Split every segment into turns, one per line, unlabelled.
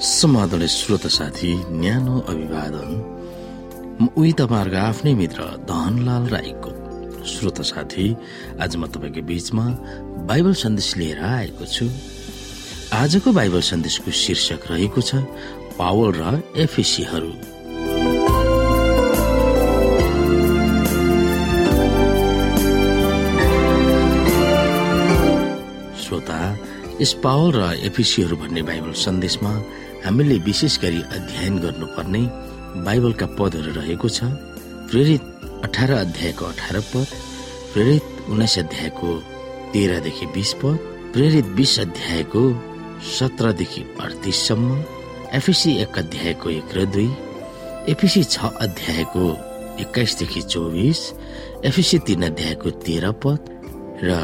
समाधान श्रोत साथी न्यानो अभिवादन। म उही तपाईँहरूको आफ्नै मित्र धनलाल राईको। श्रोत साथी आज म तपाईँको बीचमा बाइबल सन्देश लिएर आएको छु। आजको बाइबल सन्देशको शीर्षक रहेको छ पावल र एफिसीहरू। श्रोता यस पावल र एफिसीहरू भन्ने बाइबल सन्देशमा हामीले विशेष गरी अध्ययन गर्नुपर्ने बाइबलका पदहरू रहेको छ। प्रेरित अठार अध्यायको अठार पद प्रेरित उन्नाइस अध्यायको तेह्रदेखि बिस पद प्रेरित बिस अध्यायको सत्रदेखि अडतिससम्म एफिसी एक अध्यायको एक र दुई एफिसी छ अध्यायको एक्काइसदेखि चौबिस एफिसी तीन अध्यायको तेह्र पद र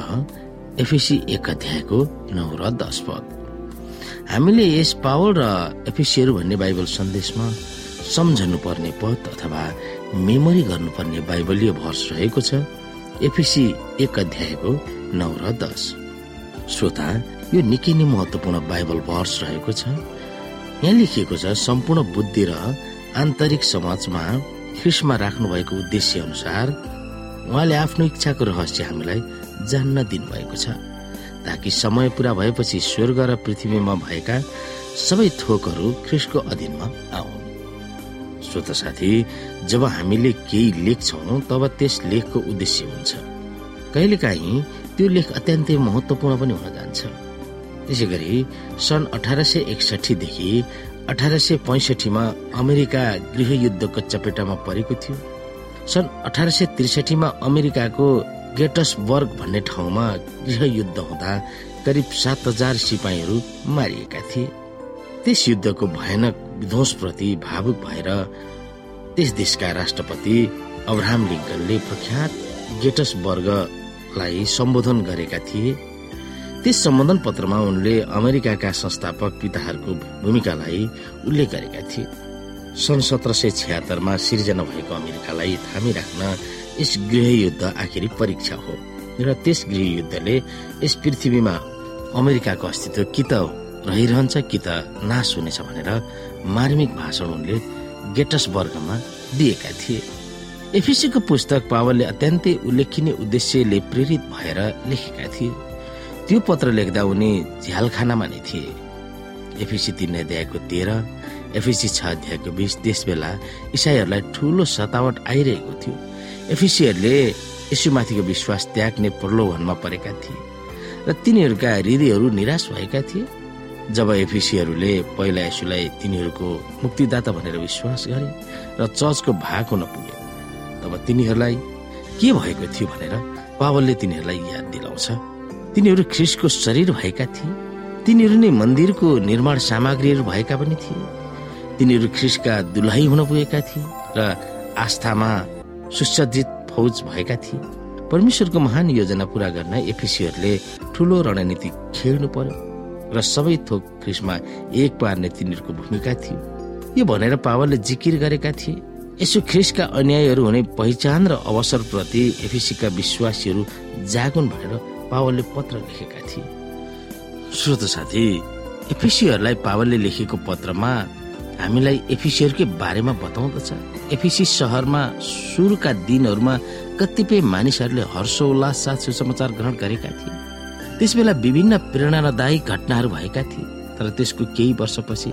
एफिसी एक अध्यायको नौ र दस पद। हामीले यस पावल र एफिसियर भन्ने बाइबल सन्देशमा सम्झनु पर्ने पद अथवा मेमोरी गर्नुपर्ने बाइबलीय भर्स रहेको छ। एफिसी एक अध्यायको नौ र दस। श्रोता यो निकै नै महत्वपूर्ण बाइबल भर्स रहेको छ। यहाँ लेखिएको छ सम्पूर्ण बुद्धि र आन्तरिक समाजमा ख्रिसमा राख्नु भएको उद्देश्य अनुसार उहाँले आफ्नो इच्छाको रहस्य हामीलाई जान्न दिनुभएको छ। ताकि समय पूरा भएपछि स्वर्ग र पृथ्वीमा भएका सबै थोकहरू ख्रिसको अधीनमा आउन्। श्रोत साथी जब हामीले केही लेख्छौँ तब त्यस लेखको उद्देश्य हुन्छ। कहिलेकाहीँ त्यो लेख अत्यन्तै महत्वपूर्ण पनि हुन जान्छ। त्यसै गरी सन् अठार सय एकसठीदेखि अठार सय पैसठीमा अमेरिका गृहयुद्धको चपेटामा परेको थियो। सन् अठार सय त्रिसठीमा अमेरिकाको गेटसबर्ग भन्ने ठाउँमा गृहयुद्ध हुँदा करिब सात हजार सिपाहीहरू मारिएका थिए। त्यस युद्धको भयानक विध्वंसप्रति भावुक भएर त्यस देशका राष्ट्रपति अब्राहम लिङ्कनले प्रख्यात गेटसबर्गलाई सम्बोधन गरेका थिए। त्यस सम्बोधन पत्रमा उनले अमेरिकाका संस्थापक पिताहरूको भूमिकालाई उल्लेख गरेका थिए। सन् सत्र सय छ्यात्तरमा सिर्जना भएको अमेरिकालाई थामिराख्न यस गृहयुद्ध आखिरी परीक्षा हो। र त्यस गृहयुद्धले यस पृथ्वीमा अमेरिकाको अस्तित्व कि त रहिरहन्छ कि त नाश हुनेछ भनेर मार्मिक भाषण उनले गेटस वर्गमा दिएका थिए। एफिसीको पुस्तक पावलले अत्यन्तै उल्लेखनीय उद्देश्यले प्रेरित भएर लेखेका थिए। त्यो पत्र लेख्दा उनी झ्यालखानामा नै थिए। एफिसी तीन अध्यायको तेह्र एफिसी छ अध्यायको बिस त्यस बेला इसाईहरूलाई ठुलो सतावट आइरहेको थियो। एफिसीहरूले यसुमाथिको विश्वास त्याग्ने प्रलोभनमा परेका थिए र तिनीहरूका हृदयहरू निराश भएका थिए। जब एफिसीहरूले पहिला यसुलाई तिनीहरूको मुक्तिदाता भनेर विश्वास गरे र चर्चको भाग हुन पुगे तब तिनीहरूलाई के भएको थियो भनेर पावलले तिनीहरूलाई याद दिलाउँछ। तिनीहरू ख्रिसको शरीर भएका थिए। तिनीहरू नै मन्दिरको निर्माण सामग्रीहरू भएका पनि थिए। तिनीहरू ख्रिसका दुलही हुन पुगेका थिए र आस्थामा सुसज्जित फौज भएका थिए। परमेश्वरको महान योजना पूरा गर्न एफिसीहरूले ठुलो रणनीति खेल्नु पर्यो र सबै थोक ख्रिसमा एक पार्ने तिनीहरूको भूमिका थियो। यो भनेर पावलले जिकिर गरेका थिए। यसो ख्रिसका अन्यायहरू हुने पहिचान र अवसर प्रति एफिसीका विश्वासीहरू जागुन भनेर पावलले पत्र लेखेका थिए। श्रोत साथी एफिसीहरूलाई पावलले लेखेको पत्रमा हामीलाई एफिसीहरूकै बारेमा बताउँदछ। एफिसी सहरमा सुरुका दिनहरूमा कतिपय मानिसहरूले हर्षोल्लास साथ सुसमाचार ग्रहण गरेका थिए। त्यसबेला विभिन्न प्रेरणादायी घटनाहरू भएका थिए। तर त्यसको केही वर्षपछि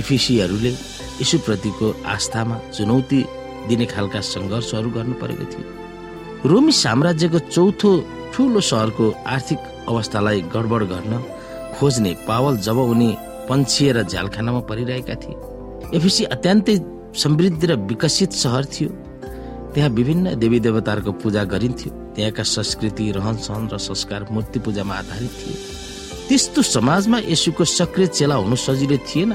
एफिसीहरूले यीशुप्रतिको आस्थामा चुनौती दिने खालका सङ्घर्षहरू गर्नु परेको थियो। रोमी साम्राज्यको चौथो ठुलो सहरको आर्थिक अवस्थालाई गडबड गर्न खोज्ने पावल जब उनी पन्छिएर झ्यालखानामा परिरहेका थिए। एफिसी अत्यन्तै समृद्ध र विकसित सहर थियो। त्यहाँ विभिन्न देवी देवताहरूको पूजा गरिन्थ्यो। त्यहाँका संस्कृति रहन सहन र संस्कार मूर्ति पूजामा आधारित थिए। त्यस्तो समाजमा यसुको सक्रिय चेला हुनु सजिलो थिएन।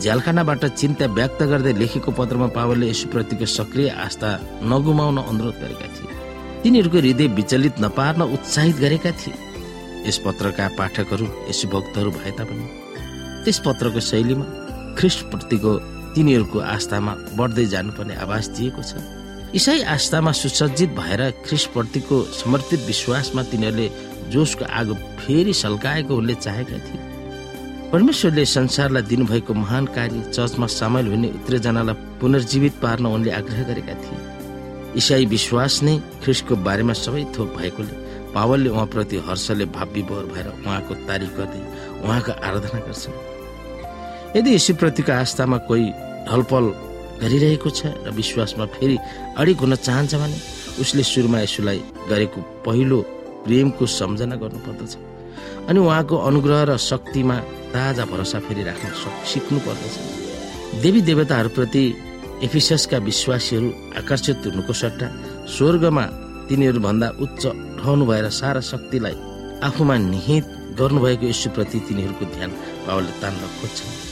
झ्यालखानाबाट चिन्ता व्यक्त गर्दै लेखेको पत्रमा पावलले यसुप्रतिको सक्रिय आस्था नगुमाउन अनुरोध गरेका थिए। तिनीहरूको हृदय विचलित नपार्न उत्साहित गरेका थिए। यस पत्रका पाठकहरू यसु भक्तहरू भए तापनि। त्यस पत्रको शैलीमा ख्रिस्टप्रतिको तिनीहरूको आस्थामा बढ्दै जानुपर्ने आवाज दिएको छ। इसाई आस्थामा सुसज्जित भएर ख्रिस्टप्रतिको समर्पित विश्वासमा तिनीहरूले जोसको आगो फेरि सल्काएको उनले चाहेका थिए। परमेश्वरले संसारलाई दिनुभएको महान कार्य चर्चमा सामेल हुने उत्रेजनालाई पुनर्जीवित पार्न उनले आग्रह गरेका थिए। इसाई विश्वास नै ख्रिस्टको बारेमा सबै थोक भएकोले पावलले उहाँप्रति हर्षले भाव विभोर भएर उहाँको तारिफ गर्दै उहाँको आराधना गर्छन्। यदि यशुप्रतिको आस्थामा कोही ढलपल गरिरहेको छ र विश्वासमा फेरि अडिक हुन चाहन्छ भने उसले सुरुमा यसुलाई गरेको पहिलो प्रेमको सम्झना गर्नुपर्दछ अनि उहाँको अनुग्रह र शक्तिमा ताजा भरोसा फेरि राख्न सिक्नु पर्दछ देवी देवताहरूप्रति एफिसका विश्वासीहरू आकर्षित हुनुको सट्टा स्वर्गमा तिनीहरूभन्दा उच्च रहनु भएर सारा शक्तिलाई आफूमा निहित गर्नुभएको यशुप्रति तिनीहरूको ध्यान पावलले तान्न खोज्छन्।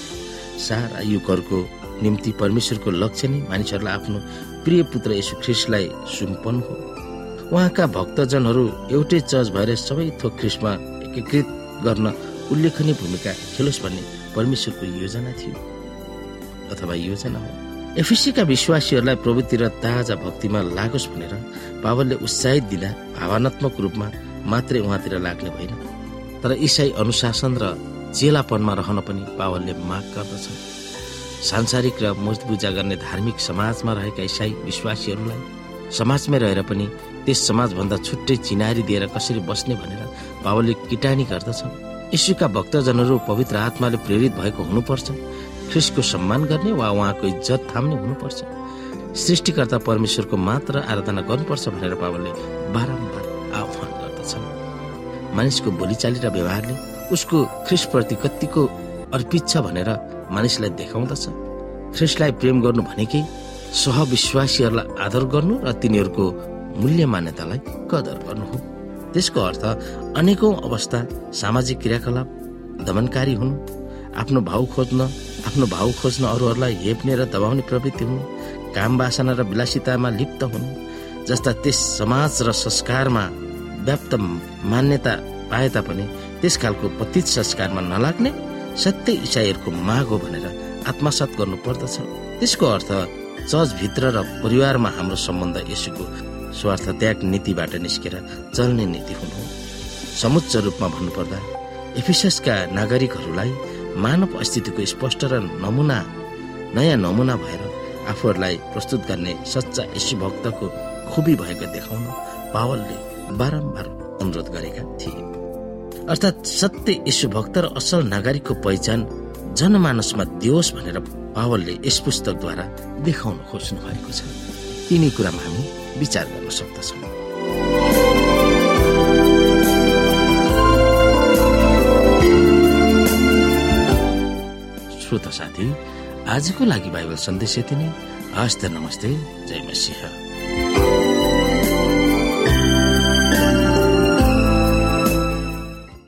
सारा युगहरूको निम्ति परमेश्वरको लक्ष्य नै मानिसहरूलाई आफ्नो प्रिय पुत्र यशु ख्रिस्टलाई सुम्पनु हो। उहाँका भक्तजनहरू एउटै चर्च भएर सबै थोक ख्रिस्टमा एकीकृत गर्न उल्लेखनीय भूमिका खेलोस् भन्ने परमेश्वरको योजना थियो अथवा योजना हो। एफिसीका विश्वासीहरूलाई प्रवृत्ति र ताजा भक्तिमा लागोस् भनेर पावलले उत्साहित दिँदा भावनात्मक रूपमा मात्रै उहाँतिर लाग्ने भएन। तर इसाई अनुशासन र चेलापनमा रहन पनि पावलले माग गर्दछन्। सांसारिक र पूजा गर्ने धार्मिक समाजमा रहेका इसाई विश्वासीहरूलाई समाजमै रहेर पनि त्यस समाजभन्दा छुट्टै चिनारी दिएर कसरी बस्ने भनेर पावलले किटानी गर्दछन्। यीशुका भक्तजनहरू पवित्र आत्माले प्रेरित भएको हुनुपर्छ ख्रिस्टको सम्मान गर्ने वा उहाँको इज्जत थाम्ने हुनुपर्छ सृष्टिकर्ता परमेश्वरको मात्र आराधना गर्नुपर्छ भनेर पावलले बारम्बार आह्वान गर्दछन्। मानिसको बोलीचाली र व्यवहारले उसको ख्रिस्टप्रति कतिको अर्पित छ भनेर मानिसलाई देखाउँदछ। ख्रिस्टलाई प्रेम गर्नु भनेकै सहविश्वासीहरूलाई आदर गर्नु र तिनीहरूको मूल्य मान्यतालाई कदर गर्नु हो। त्यसको अर्थ अनेकौं अवस्था सामाजिक क्रियाकलाप दमनकारी हुनु आफ्नो भाउ खोज्न आफ्नो भाउ खोज्न अरूहरूलाई हेप्ने र दबाउने प्रवृत्ति हुनु काम बासना र विलासितामा लिप्त हुनु जस्ता त्यस समाज र संस्कारमा व्याप्त मान्यता पाए तापनि त्यस खालको पतित संस्कारमा नलाग्ने सत्य इसाईहरूको माग हो भनेर आत्मसात गर्नु पर्दछ त्यसको अर्थ चर्चभित्र र परिवारमा हाम्रो सम्बन्ध यसुको स्वार्थ त्याग नीतिबाट निस्केर चल्ने नीति हुनु समुच्च रूपमा भन्नुपर्दा एफिसका नागरिकहरूलाई मानव अस्तित्वको स्पष्ट र नमुना नयाँ नमुना भएर आफूहरूलाई प्रस्तुत गर्ने सच्चा यशु भक्तको खुबी भएको देखाउन पावलले बारम्बार अनुरोध गरेका थिए। अर्थात् सत्य यशु भक्त र असल नागरिकको पहिचान जनमानसमा दियोस् भनेर पावलले यस पुस्तकद्वारा देखाउन खोज्नु भएको छ। तिनी कुरामा हामी विचार गर्न सक्दछौँ। श्रोता साथी आजको लागि बाइबल सन्देश यति नै। हस्त नमस्ते। जय मसिंह।